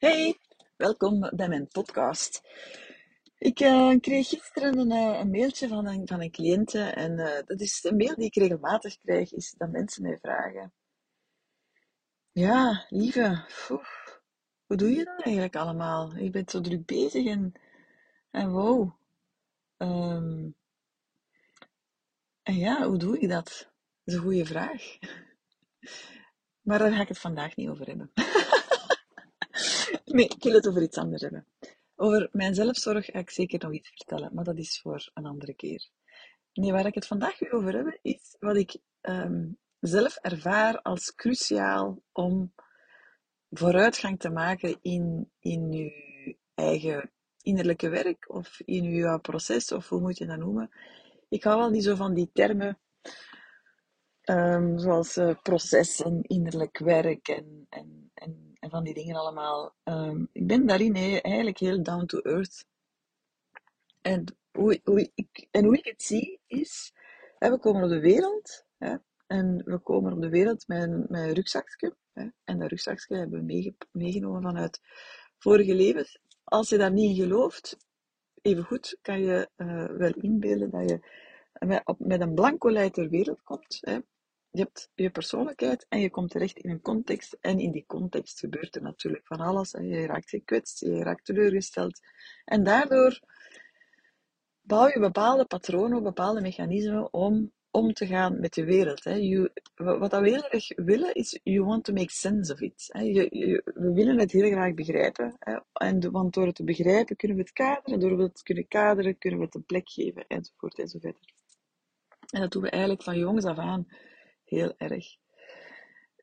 Hey, welkom bij mijn podcast. Ik uh, kreeg gisteren een, uh, een, mailtje van een, van een cliënte en uh, dat is een mail die ik regelmatig krijg, is dat mensen mij vragen. Ja, lieve, hoe doe je dat eigenlijk allemaal? Je bent zo druk bezig en, en wow. Um, en ja, hoe doe je dat? Dat is een goede vraag. Maar daar ga ik het vandaag niet over hebben. Nee, ik wil het over iets anders hebben. Over mijn zelfzorg ga ik zeker nog iets vertellen, maar dat is voor een andere keer. Nee, waar ik het vandaag over hebben, is wat ik um, zelf ervaar als cruciaal om vooruitgang te maken in, in je eigen innerlijke werk of in je proces, of hoe moet je dat noemen. Ik hou wel niet zo van die termen um, zoals uh, proces en innerlijk werk en, en, en en van die dingen allemaal. Um, ik ben daarin eigenlijk heel down to earth. En hoe, hoe, ik, en hoe ik het zie is, we komen op de wereld en we komen op de wereld met een, met rugzakje. En dat rugzakje hebben we meegenomen vanuit vorige levens. Als je daar niet in gelooft, even goed kan je uh, wel inbeelden dat je met, op, met een blanco lei ter wereld komt. Je hebt je persoonlijkheid en je komt terecht in een context. En in die context gebeurt er natuurlijk van alles. Je raakt gekwetst, je raakt teleurgesteld. En daardoor bouw je bepaalde patronen, bepaalde mechanismen om om te gaan met de wereld. Hè. Wat we heel erg willen is, you want to make sense of it. Hè. Je, we willen het heel graag begrijpen. Hè. En want door het te begrijpen kunnen we het kaderen. Door het te kunnen kaderen kunnen we het een plek geven, enzovoort enzovoort. En dat doen we eigenlijk van jongs af aan heel erg.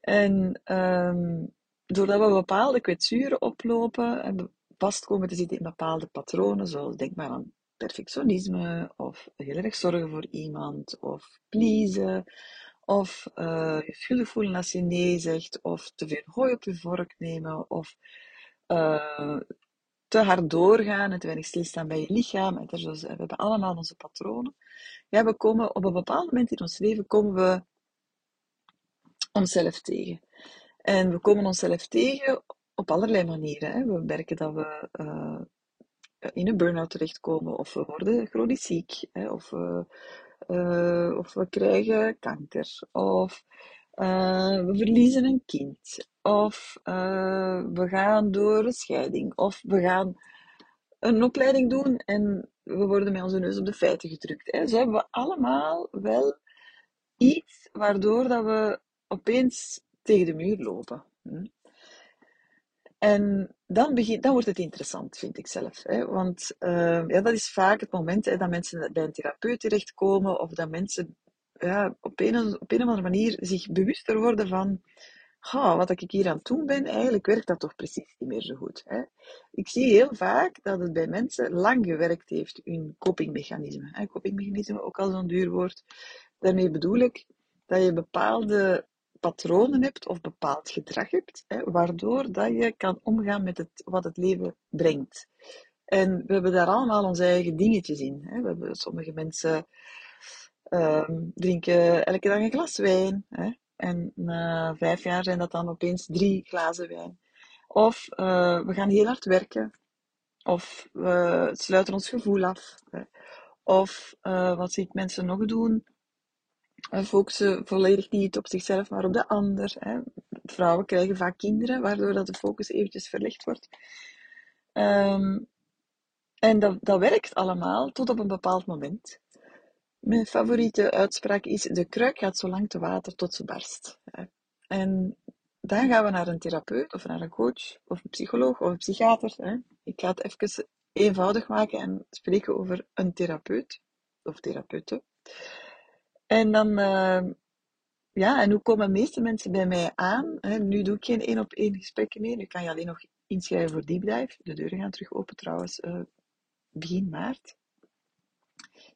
En um, doordat we bepaalde kwetsuren oplopen en vast komen te zitten in bepaalde patronen, zoals denk maar aan perfectionisme, of heel erg zorgen voor iemand, of pleasen, of uh, je schuldig voelen als je nee zegt, of te veel hooi op je vork nemen, of uh, te hard doorgaan en te weinig stilstaan bij je lichaam. En dus, we hebben allemaal onze patronen. Ja, we komen op een bepaald moment in ons leven komen we onszelf tegen. En we komen onszelf tegen op allerlei manieren. Hè. We merken dat we uh, in een burn-out terechtkomen, of we worden chronisch ziek, hè, of, we, uh, of we krijgen kanker, of uh, we verliezen een kind, of we gaan door een scheiding, of we gaan een opleiding doen en we worden met onze neus op de feiten gedrukt. Hè. Zo hebben we allemaal wel iets waardoor dat we opeens tegen de muur lopen. Hm. En dan, begint, dan wordt het interessant, vind ik zelf. Hè? Want uh, ja, dat is vaak het moment hè, dat mensen bij een therapeut terechtkomen of dat mensen ja, op, een, op een of andere manier zich bewuster worden van oh, wat ik hier aan het doen ben, eigenlijk werkt dat toch precies niet meer zo goed. Hè? Ik zie heel vaak dat het bij mensen lang gewerkt heeft, hun copingmechanisme. Hè? Copingmechanisme, ook al zo'n duur woord. Daarmee bedoel ik dat je bepaalde patronen hebt of bepaald gedrag hebt, hè, waardoor dat je kan omgaan met het, wat het leven brengt. En we hebben daar allemaal onze eigen dingetjes in. Hè. We hebben, sommige mensen uh, drinken elke dag een glas wijn. Hè. En na vijf jaar zijn dat dan opeens drie glazen wijn. Of uh, we gaan heel hard werken. Of we sluiten ons gevoel af. Hè. Of uh, wat zie ik mensen nog doen? Focussen volledig niet op zichzelf, maar op de ander. Hè. Vrouwen krijgen vaak kinderen, waardoor dat de focus eventjes verlegd wordt. Um, en dat, dat werkt allemaal tot op een bepaald moment. Mijn favoriete uitspraak is: de kruik gaat zo lang te water tot ze barst. En dan gaan we naar een therapeut of naar een coach of een psycholoog of een psychiater. Ik ga het even eenvoudig maken en spreken over een therapeut of therapeuten. En dan, uh, ja, en hoe komen de meeste mensen bij mij aan? Hè? Nu doe ik geen één op één gesprekken meer. Nu kan je alleen nog inschrijven voor Deep Dive. De deuren gaan terug open trouwens uh, begin maart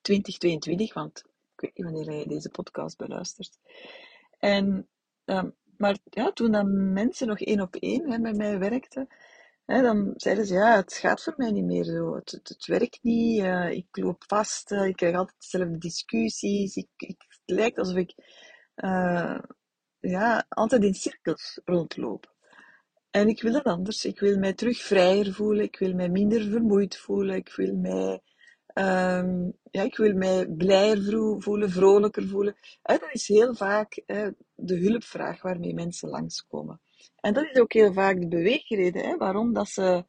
2022, want ik weet niet wanneer je deze podcast beluistert. En, uh, maar ja, toen dan mensen nog één op één hè, mij werkten, hè, dan zeiden ze, ja, het gaat voor mij niet meer zo. Het, het, het werkt niet, uh, ik loop vast, ik krijg altijd dezelfde discussies, ik, ik het lijkt alsof ik uh, ja, altijd in cirkels rondloop. En ik wil dat anders. Ik wil mij terug vrijer voelen. Ik wil mij minder vermoeid voelen. Ik wil mij, ehm, ja, ik wil mij blijer voelen, vrolijker voelen. En dat is heel vaak de hulpvraag waarmee mensen langskomen. En dat is ook heel vaak de beweegreden hè, waarom, dat ze,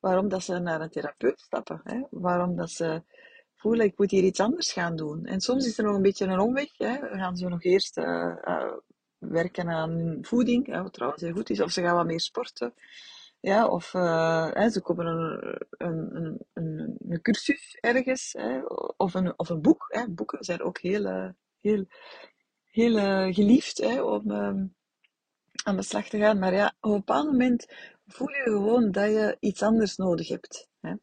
waarom dat ze naar een therapeut stappen. Hè, waarom dat ze voelen, ik moet hier iets anders gaan doen. En soms is er nog een beetje een omweg. Hè. Dan gaan ze nog eerst uh, uh, werken aan voeding, wat trouwens heel goed is, of ze gaan wat meer sporten. Ja, of uh, hè, ze kopen een, een, een, een, cursus ergens, hè, of, een, of een boek. Hè. Boeken zijn ook heel, heel, heel geliefd hè, om um, aan de slag te gaan. Maar ja, op een bepaald moment voel je gewoon dat je iets anders nodig hebt. Hè.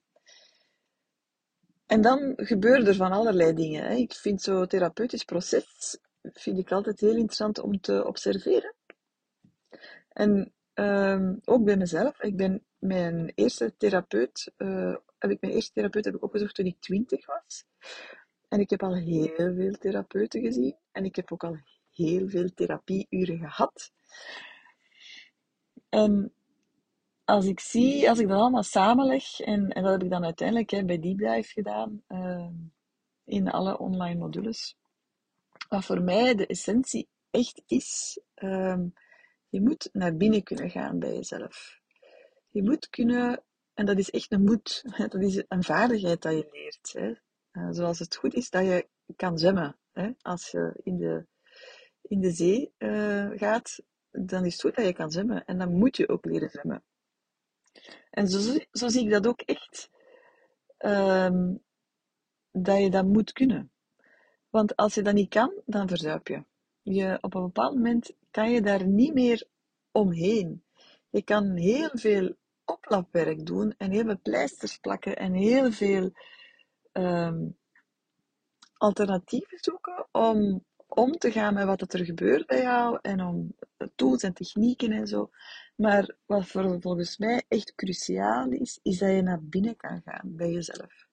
En dan gebeuren er van allerlei dingen. Hè. Ik vind zo'n therapeutisch proces vind ik altijd heel interessant om te observeren. En um, ook bij mezelf. Ik ben mijn eerste therapeut, uh, heb ik mijn eerste therapeut heb ik opgezocht toen ik twintig was. En ik heb al heel veel therapeuten gezien. En ik heb ook al heel veel therapieuren gehad. En als ik zie, als ik dat allemaal samenleg, en, en dat heb ik dan uiteindelijk hè, bij Deep Dive gedaan, uh, in alle online modules, wat voor mij de essentie echt is, uh, je moet naar binnen kunnen gaan bij jezelf. Je moet kunnen, en dat is echt een moed, dat is een vaardigheid dat je leert. Hè. Uh, zoals het goed is dat je kan zwemmen. Hè. Als je in de, in de zee uh, gaat, dan is het goed dat je kan zwemmen. En dan moet je ook leren zwemmen. En zo, zo zie ik dat ook echt. Um, dat je dat moet kunnen. Want als je dat niet kan, dan verzuip je. je. Op een bepaald moment kan je daar niet meer omheen. Je kan heel veel oplapwerk doen en heel veel pleisters plakken en heel veel um, alternatieven zoeken om om te gaan met wat er gebeurt bij jou en om tools en technieken en zo. Maar wat voor, volgens mij echt cruciaal is, is dat je naar binnen kan gaan bij jezelf.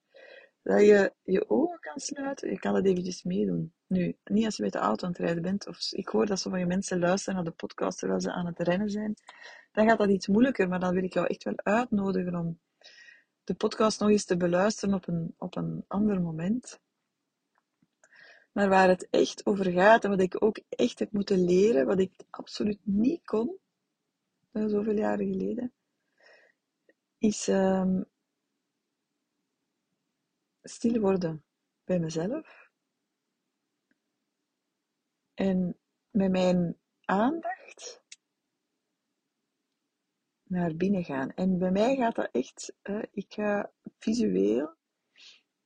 Dat je je ogen kan sluiten, je kan dat eventjes meedoen. Nu, niet als je met de auto aan het rijden bent, of ik hoor dat sommige mensen luisteren naar de podcast terwijl ze aan het rennen zijn, dan gaat dat iets moeilijker, maar dan wil ik jou echt wel uitnodigen om de podcast nog eens te beluisteren op een, op een ander moment. Maar waar het echt over gaat en wat ik ook echt heb moeten leren, wat ik absoluut niet kon, zoveel jaren geleden, is um, stil worden bij mezelf. En met mijn aandacht naar binnen gaan. En bij mij gaat dat echt, uh, ik ga visueel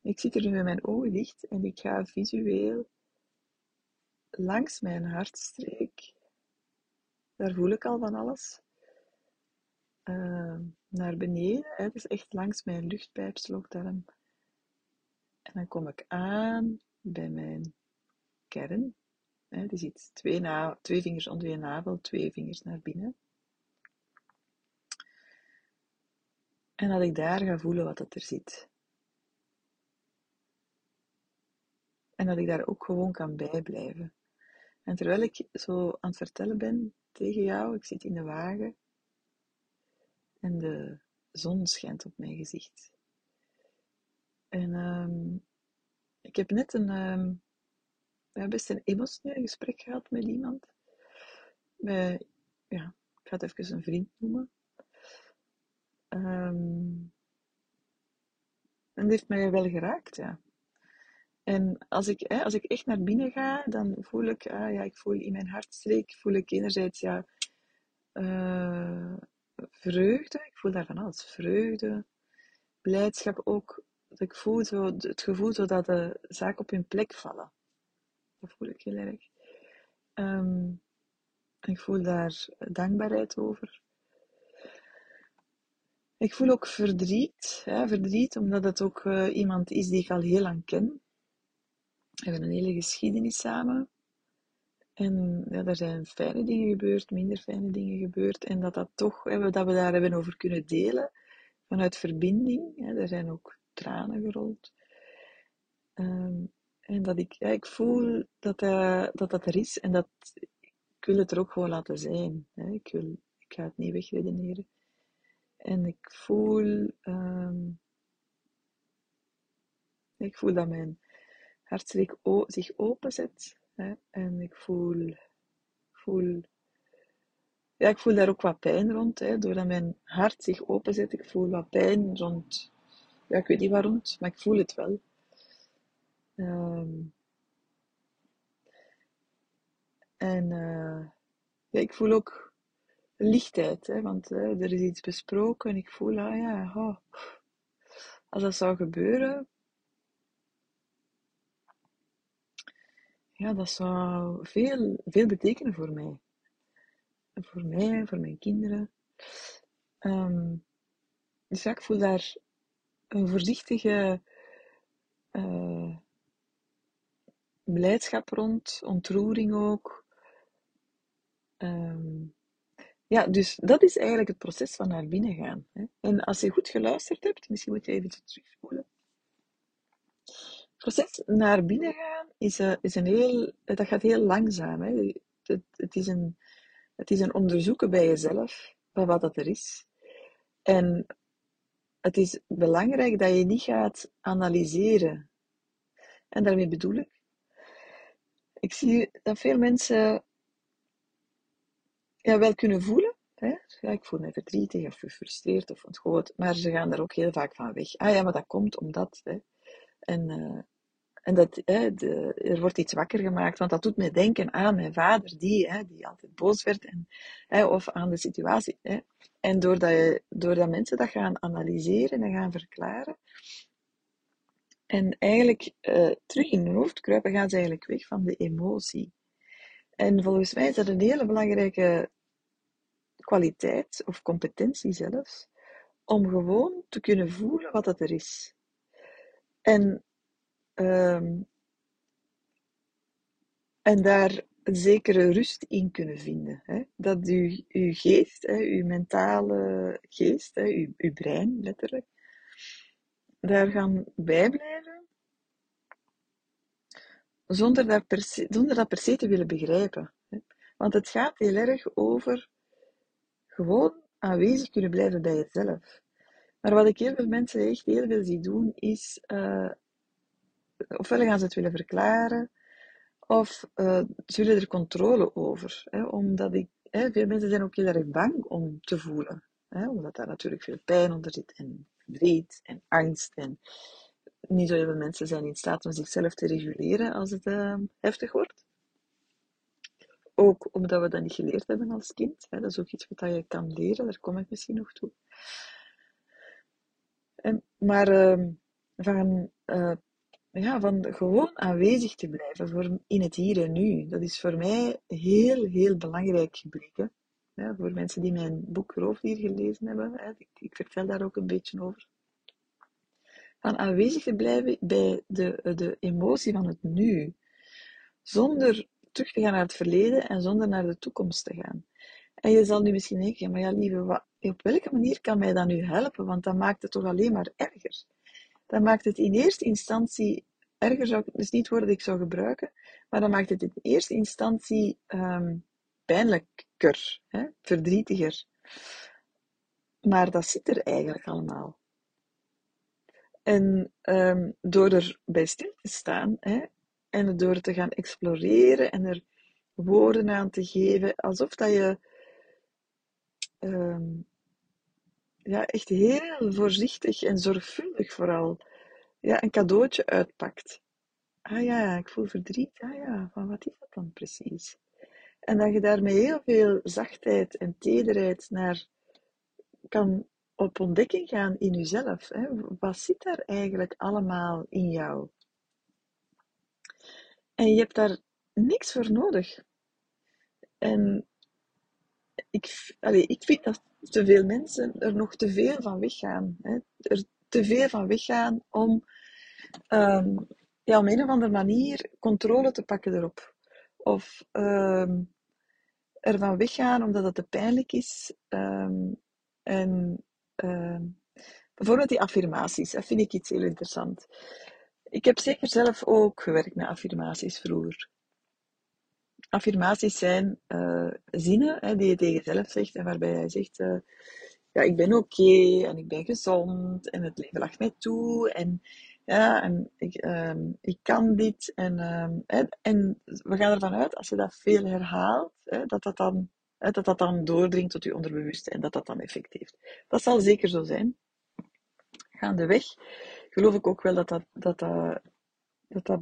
ik zit er nu met mijn ogen dicht en ik ga visueel langs mijn hartstreek. Daar voel ik al van alles. Uh, naar beneden, hè, dus echt langs mijn luchtpijp, slokdarm. En dan kom ik aan bij mijn kern. Hè, die zit twee, na twee vingers onder je navel, twee vingers naar binnen. En dat ik daar ga voelen wat er zit. En dat ik daar ook gewoon kan bijblijven. En terwijl ik zo aan het vertellen ben tegen jou, ik zit in de wagen en de zon schijnt op mijn gezicht. En um, ik heb net een, um, ja, best een emotioneel gesprek gehad met iemand. Met, ja, ik ga het even een vriend noemen. Um, en die heeft mij wel geraakt, ja. En als ik, hè, als ik echt naar binnen ga, dan voel ik, ah, ja, ik voel in mijn hartstreek, voel ik enerzijds ja, uh, vreugde, ik voel daar van alles, vreugde, blijdschap ook, ik voel zo, het gevoel zo dat de zaken op hun plek vallen. Dat voel ik heel erg. Um, ik voel daar dankbaarheid over. Ik voel ook verdriet, hè, verdriet omdat het ook uh, iemand is die ik al heel lang ken. We hebben een hele geschiedenis samen. En ja, er zijn fijne dingen gebeurd, minder fijne dingen gebeurd. En dat, dat, toch, dat we daar hebben over kunnen delen vanuit verbinding. Er zijn ook tranen gerold. Um, en dat ik, ja, ik voel dat, uh, dat dat er is en dat ik wil het er ook gewoon laten zijn. Hè. Ik, wil, Ik ga het niet wegredeneren. En ik voel, ehm, ik voel dat mijn hartstreek zich openzet. Hè, en ik voel, voel, ja, ik voel daar ook wat pijn rond. Hè, doordat mijn hart zich openzet, ik voel wat pijn rond, ja, ik weet niet waarom, maar ik voel het wel. Um, en uh, ja, ik voel ook lichtheid, hè, want uh, er is iets besproken en ik voel, ah ja, oh, als dat zou gebeuren, ja, dat zou veel, veel betekenen voor mij. Voor mij, voor mijn kinderen. Um, dus ja, ik voel daar een voorzichtige uh, blijdschap rond, ontroering ook. Um, ja, dus dat is eigenlijk het proces van naar binnen gaan. Hè. En als je goed geluisterd hebt, misschien moet je even terugspoelen. Proces naar binnen gaan is, uh, is een heel, dat gaat heel langzaam. Hè. Het, het, is een, het is een onderzoeken bij jezelf van wat dat er is. En het is belangrijk dat je niet gaat analyseren. En daarmee bedoel ik, ik zie dat veel mensen ja, wel kunnen voelen. Hè? Ja, ik voel me verdrietig of gefrustreerd of ontgooid, maar ze gaan er ook heel vaak van weg. Ah ja, maar dat komt omdat. Hè? En, uh, en dat, hè, de, er wordt iets wakker gemaakt, want dat doet me denken aan mijn vader, die, hè, die altijd boos werd, en, hè, of aan de situatie. Hè? En doordat, je, doordat mensen dat gaan analyseren en gaan verklaren, en eigenlijk uh, terug in hun hoofd kruipen, gaan ze eigenlijk weg van de emotie. En volgens mij is dat een hele belangrijke kwaliteit of competentie zelfs, om gewoon te kunnen voelen wat dat er is. En, um, en daar een zekere rust in kunnen vinden. Hè? Dat uw, uw geest, hè, uw mentale geest, hè, uw, uw brein letterlijk, daar gaan bijblijven zonder dat per se, zonder dat per se te willen begrijpen. Hè? Want het gaat heel erg over gewoon aanwezig kunnen blijven bij jezelf. Maar wat ik heel veel mensen echt heel veel zie doen, is uh, ofwel gaan ze het willen verklaren, of uh, ze willen er controle over. Hè, omdat ik, hè, veel mensen zijn ook heel erg bang om te voelen. Hè, omdat daar natuurlijk veel pijn onder zit, en verdriet, en angst. En niet zo heel veel mensen zijn in staat om zichzelf te reguleren als het uh, heftig wordt. Ook omdat we dat niet geleerd hebben als kind. Hè. Dat is ook iets wat je kan leren, daar kom ik misschien nog toe. En, maar van, uh, ja, van gewoon aanwezig te blijven voor, in het hier en nu, dat is voor mij heel, heel belangrijk gebleken. Voor mensen die mijn boek Roofdier gelezen hebben, hè, ik, ik vertel daar ook een beetje over. Van aanwezig te blijven bij de, de emotie van het nu. Zonder terug te gaan naar het verleden en zonder naar de toekomst te gaan. En je zal nu misschien denken, maar ja lieve, wat, op welke manier kan mij dat nu helpen? Want dat maakt het toch alleen maar erger. Dat maakt het in eerste instantie, erger zou dus niet worden dat ik zou gebruiken, maar dat maakt het in eerste instantie um, pijnlijker, hè? verdrietiger. Maar dat zit er eigenlijk allemaal. En um, door erbij stil te staan hè, en door te gaan exploreren en er woorden aan te geven, alsof dat je um, ja, echt heel voorzichtig en zorgvuldig vooral ja, een cadeautje uitpakt. Ah ja, ik voel verdriet. Ah ja, van wat is dat dan precies? En dat je daarmee heel veel zachtheid en tederheid naar kan op ontdekking gaan in jezelf. Hè? Wat zit daar eigenlijk allemaal in jou? En je hebt daar niks voor nodig. En ik, allez, ik vind dat te veel mensen er nog te veel van weggaan. Hè? Er te veel van weggaan om, um, ja, op een of andere manier controle te pakken erop. Of um, ervan weggaan omdat het te pijnlijk is. Um, en bijvoorbeeld die affirmaties, dat vind ik iets heel interessant. Ik heb zeker zelf ook gewerkt met affirmaties vroeger. Affirmaties zijn uh, zinnen hè, die je tegen jezelf zegt en waarbij jij zegt: uh, Ja, ik ben oké en ik ben gezond en het leven lacht mij toe en, ja, en ik, um, ik kan dit. En, um, hè, en we gaan ervan uit, als je dat veel herhaalt, hè, dat, dat, dan, hè, dat dat dan doordringt tot je onderbewuste en dat dat dan effect heeft. Dat zal zeker zo zijn. Gaandeweg geloof ik ook wel dat dat, dat, dat, dat, dat,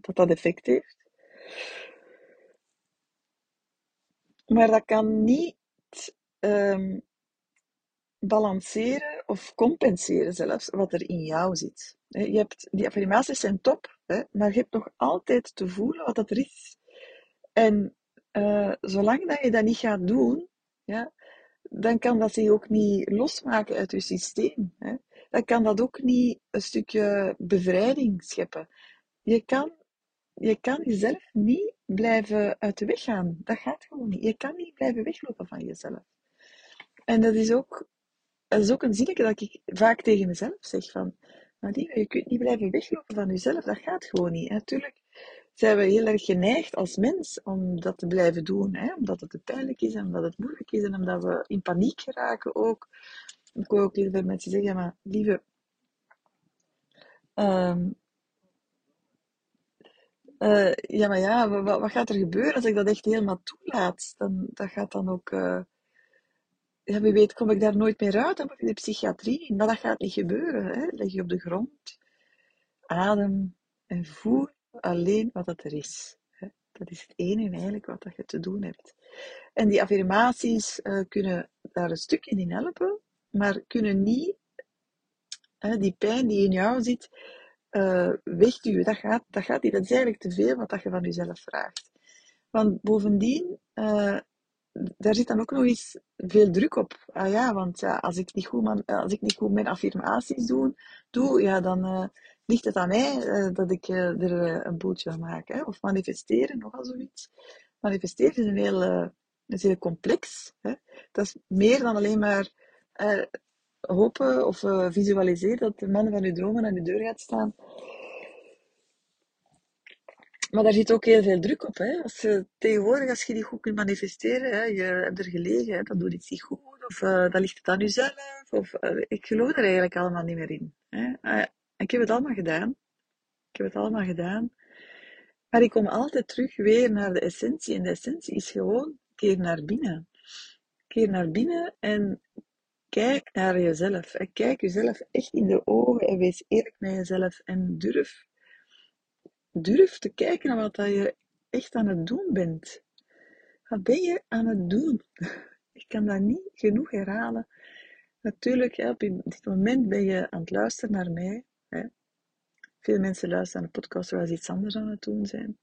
dat, dat effect heeft. Maar dat kan niet um, balanceren of compenseren zelfs wat er in jou zit. Je hebt, die affirmaties zijn top, hè, maar je hebt nog altijd te voelen wat dat er is. En uh, zolang dat je dat niet gaat doen, ja, dan kan dat zich ook niet losmaken uit je systeem. Hè. Dan kan dat ook niet een stukje bevrijding scheppen. Je kan, je kan jezelf niet blijven uit de weg gaan. Dat gaat gewoon niet. Je kan niet blijven weglopen van jezelf. En dat is ook, dat is ook een zinnetje dat ik vaak tegen mezelf zeg van, Nadine, je kunt niet blijven weglopen van jezelf. Dat gaat gewoon niet. Natuurlijk zijn we heel erg geneigd als mens om dat te blijven doen. Hè? Omdat het te pijnlijk is en omdat het moeilijk is en omdat we in paniek geraken ook. Ik hoor ook heel veel mensen zeggen, maar lieve, um, uh, ja, maar ja, wat, wat, gaat er gebeuren als ik dat echt helemaal toelaat? Dan, dat gaat dan ook... Uh, ja, wie weet kom ik daar nooit meer uit, dan moet ik de psychiatrie. Maar dat gaat niet gebeuren. Hè? Leg je op de grond, adem en voel alleen wat dat er is. Hè? Dat is het enige eigenlijk wat dat je te doen hebt. En die affirmaties uh, kunnen daar een stukje in helpen, maar kunnen niet die pijn die in jou zit, uh, wegduwen. Dat gaat, dat gaat niet. Dat is eigenlijk te veel wat dat je van jezelf vraagt. Want bovendien, uh, daar zit dan ook nog eens veel druk op. Ah ja, want ja, als, ik niet goed man, als ik niet goed mijn affirmaties doe, doe ja, dan ligt het aan mij dat ik er een boeltje van maak. Hè? Of manifesteren, nogal zoiets. Manifesteren is een heel, is heel complex. Hè? Dat is meer dan alleen maar hopen of uh, visualiseer dat de man van uw dromen aan uw deur gaat staan. Maar daar zit ook heel veel druk op. Hè? Als je, tegenwoordig, als je die goed kunt manifesteren, hè, je hebt er gelegen, hè, dan doet iets niet goed, of uh, dan ligt het aan jezelf. Of, ik geloof er eigenlijk allemaal niet meer in. Hè? Uh, ik heb het allemaal gedaan. Ik heb het allemaal gedaan. Maar ik kom altijd terug weer naar de essentie. En de essentie is gewoon keer naar binnen. Keer naar binnen en Kijk naar jezelf. En kijk jezelf echt in de ogen en wees eerlijk met jezelf. En durf, durf te kijken naar wat je echt aan het doen bent. Wat ben je aan het doen? Ik kan dat niet genoeg herhalen. Natuurlijk, op dit moment ben je aan het luisteren naar mij. Veel mensen luisteren naar de podcast terwijl ze iets anders aan het doen zijn.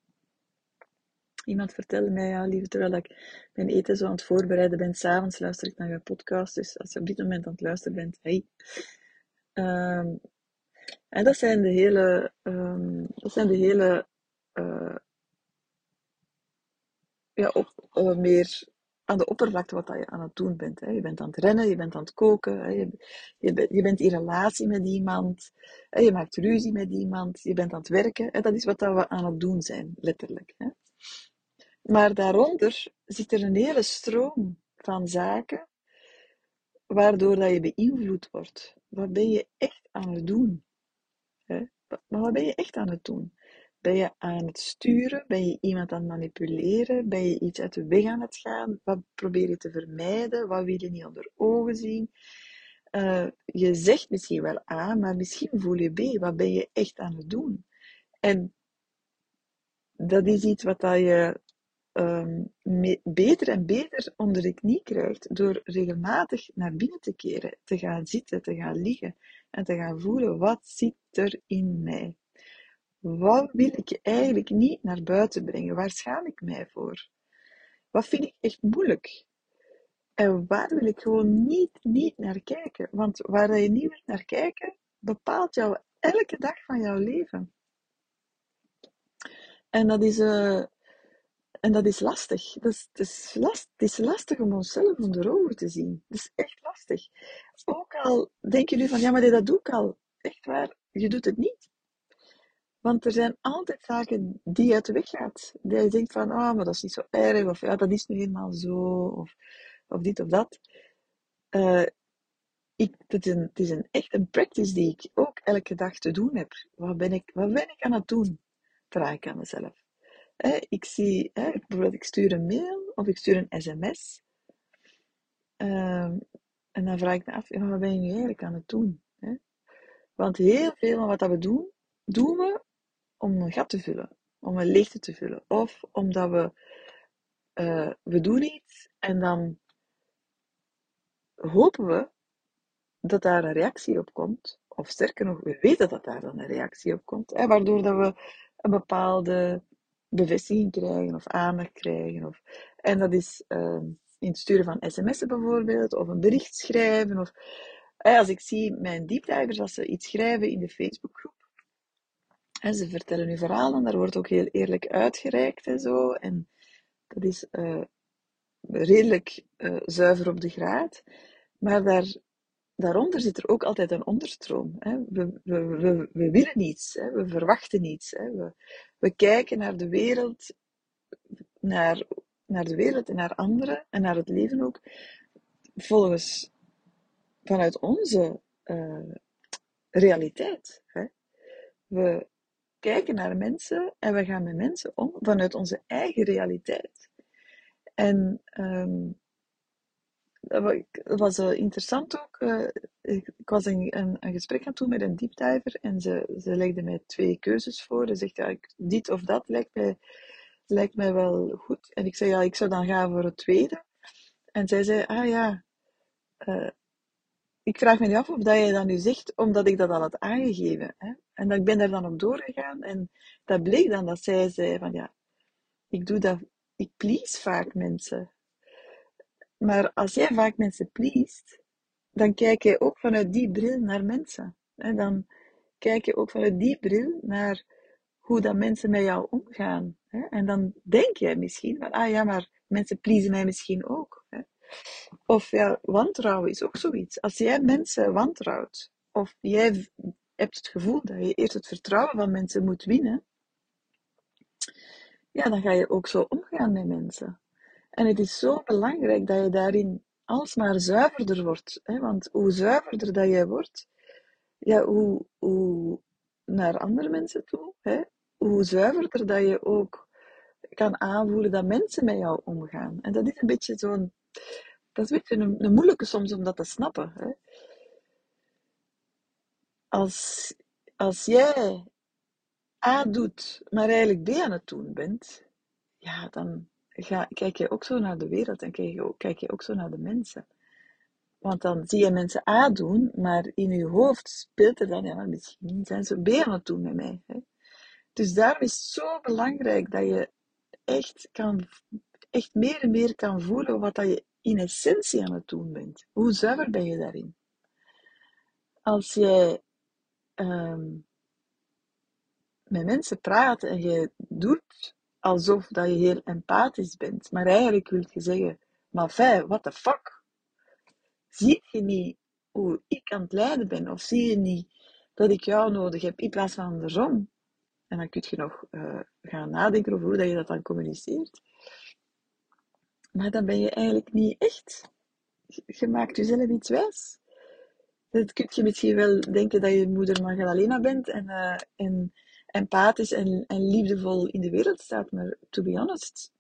Iemand vertelde mij, ja, lieve, terwijl ik mijn eten zo aan het voorbereiden ben, s'avonds luister ik naar je podcast. Dus als je op dit moment aan het luisteren bent, hey. Um, en dat zijn de hele, um, dat zijn de hele, uh, ja, op, meer aan de oppervlakte wat dat je aan het doen bent. Je bent aan het rennen, je bent aan het koken. Je, bent, je bent in relatie met iemand, je maakt ruzie met iemand, je bent aan het werken. Dat is wat dat we aan het doen zijn, letterlijk. Maar daaronder zit er een hele stroom van zaken waardoor dat je beïnvloed wordt. Wat ben je echt aan het doen? Maar wat ben je echt aan het doen? Ben je aan het sturen? Ben je iemand aan het manipuleren? Ben je iets uit de weg aan het gaan? Wat probeer je te vermijden? Wat wil je niet onder ogen zien? Uh, je zegt misschien wel A, maar misschien voel je B. Wat ben je echt aan het doen? En dat is iets wat dat je um, beter en beter onder de knie krijgt door regelmatig naar binnen te keren, te gaan zitten, te gaan liggen en te gaan voelen wat zit er in mij. Wat wil ik eigenlijk niet naar buiten brengen? Waar schaam ik mij voor? Wat vind ik echt moeilijk? En waar wil ik gewoon niet, niet naar kijken? Want waar je niet wilt naar kijken, bepaalt jou elke dag van jouw leven. En dat is, uh, en dat is lastig. Dat is, het, is het is lastig om onszelf onder ogen te zien. Dat is echt lastig. Ook al denk je nu van, ja, maar dat doe ik al. Echt waar, je doet het niet. Want er zijn altijd zaken die uit de weg gaat. Dat je denkt van, oh, maar dat is niet zo erg, of ja, dat is nu helemaal zo, of, of dit of dat. Uh, ik, het, is een, het is een echt een practice die ik ook elke dag te doen heb. Wat ben ik, wat ben ik aan het doen? Vraag ik aan mezelf. ik zie, bijvoorbeeld, ik stuur een mail of ik stuur een sms. Ehm, en dan vraag ik me af, wat ben je nu eigenlijk aan het doen? Want heel veel van wat we doen, doen we om een gat te vullen, om een leegte te vullen. Of omdat we, uh, we doen iets en dan hopen we dat daar een reactie op komt. Of sterker nog, we weten dat daar dan een reactie op komt. Hè, waardoor dat we een bepaalde bevestiging krijgen of aandacht krijgen. Of, en dat is uh, in het sturen van sms'en bijvoorbeeld, of een bericht schrijven. Of, als ik zie mijn deepdivers, als ze iets schrijven in de Facebookgroep, ze vertellen hun verhaal en daar wordt ook heel eerlijk uitgereikt en zo. En dat is uh, redelijk uh, zuiver op de graad. Maar daar daaronder zit er ook altijd een onderstroom. Hè. We, we, we, willen niets, hè. we verwachten niets. Hè. We, kijken naar de wereld, naar, naar de wereld en naar anderen en naar het leven ook, volgens vanuit onze uh, realiteit. Hè. We kijken naar mensen en we gaan met mensen om vanuit onze eigen realiteit. En um, dat was uh, interessant ook. Uh, ik, ik, was een, een, een, gesprek aan doen met een deepdiver en ze, ze legde mij twee keuzes voor. Ze zegt, ja, dit of dat lijkt mij, lijkt mij wel goed. En ik zei, ja, ik zou dan gaan voor het tweede. En zij zei, ah ja, uh, ik vraag me niet af of dat jij dat nu zegt, omdat ik dat al had aangegeven. Hè? En dat ik ben daar dan op doorgegaan en dat bleek dan dat zij zei van, ja, ik doe dat, ik please vaak mensen. Maar als jij vaak mensen pleest, dan kijk je ook vanuit die bril naar mensen. En dan kijk je ook vanuit die bril naar hoe dat mensen met jou omgaan. En dan denk jij misschien van, ah ja, maar mensen pleasen mij misschien ook. Of ja, wantrouwen is ook zoiets. Als jij mensen wantrouwt, of jij hebt het gevoel dat je eerst het vertrouwen van mensen moet winnen, ja, dan ga je ook zo omgaan met mensen. En het is zo belangrijk dat je daarin alsmaar zuiverder wordt. Hè? Want hoe zuiverder dat jij wordt, ja, hoe, hoe naar andere mensen toe, hè? hoe zuiverder dat je ook kan aanvoelen dat mensen met jou omgaan. En dat is een beetje zo'n, dat is een een, moeilijke soms om dat te snappen. Hè? Als, als jij A doet, maar eigenlijk B aan het doen bent, ja, dan, ga, kijk je ook zo naar de wereld en kijk je, ook, kijk je ook zo naar de mensen. Want dan zie je mensen A doen, maar in je hoofd speelt er dan, ja, misschien zijn ze B aan het doen met mij. Hè? Dus daarom is het zo belangrijk dat je echt, kan, echt meer en meer kan voelen wat dat je in essentie aan het doen bent. Hoe zuiver ben je daarin? Als jij um, met mensen praat en je doet alsof dat je heel empathisch bent. Maar eigenlijk wil je zeggen, maar fijn, what the fuck? Zie je niet hoe ik aan het lijden ben? Of zie je niet dat ik jou nodig heb in plaats van andersom? En dan kun je nog uh, gaan nadenken over hoe dat je dat dan communiceert. Maar dan ben je eigenlijk niet echt. Je maakt jezelf iets wijs. Dat kun je misschien wel denken dat je moeder Magdalena bent en, uh, en empathisch en, en liefdevol in de wereld staat. Maar to be honest,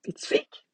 it's fake.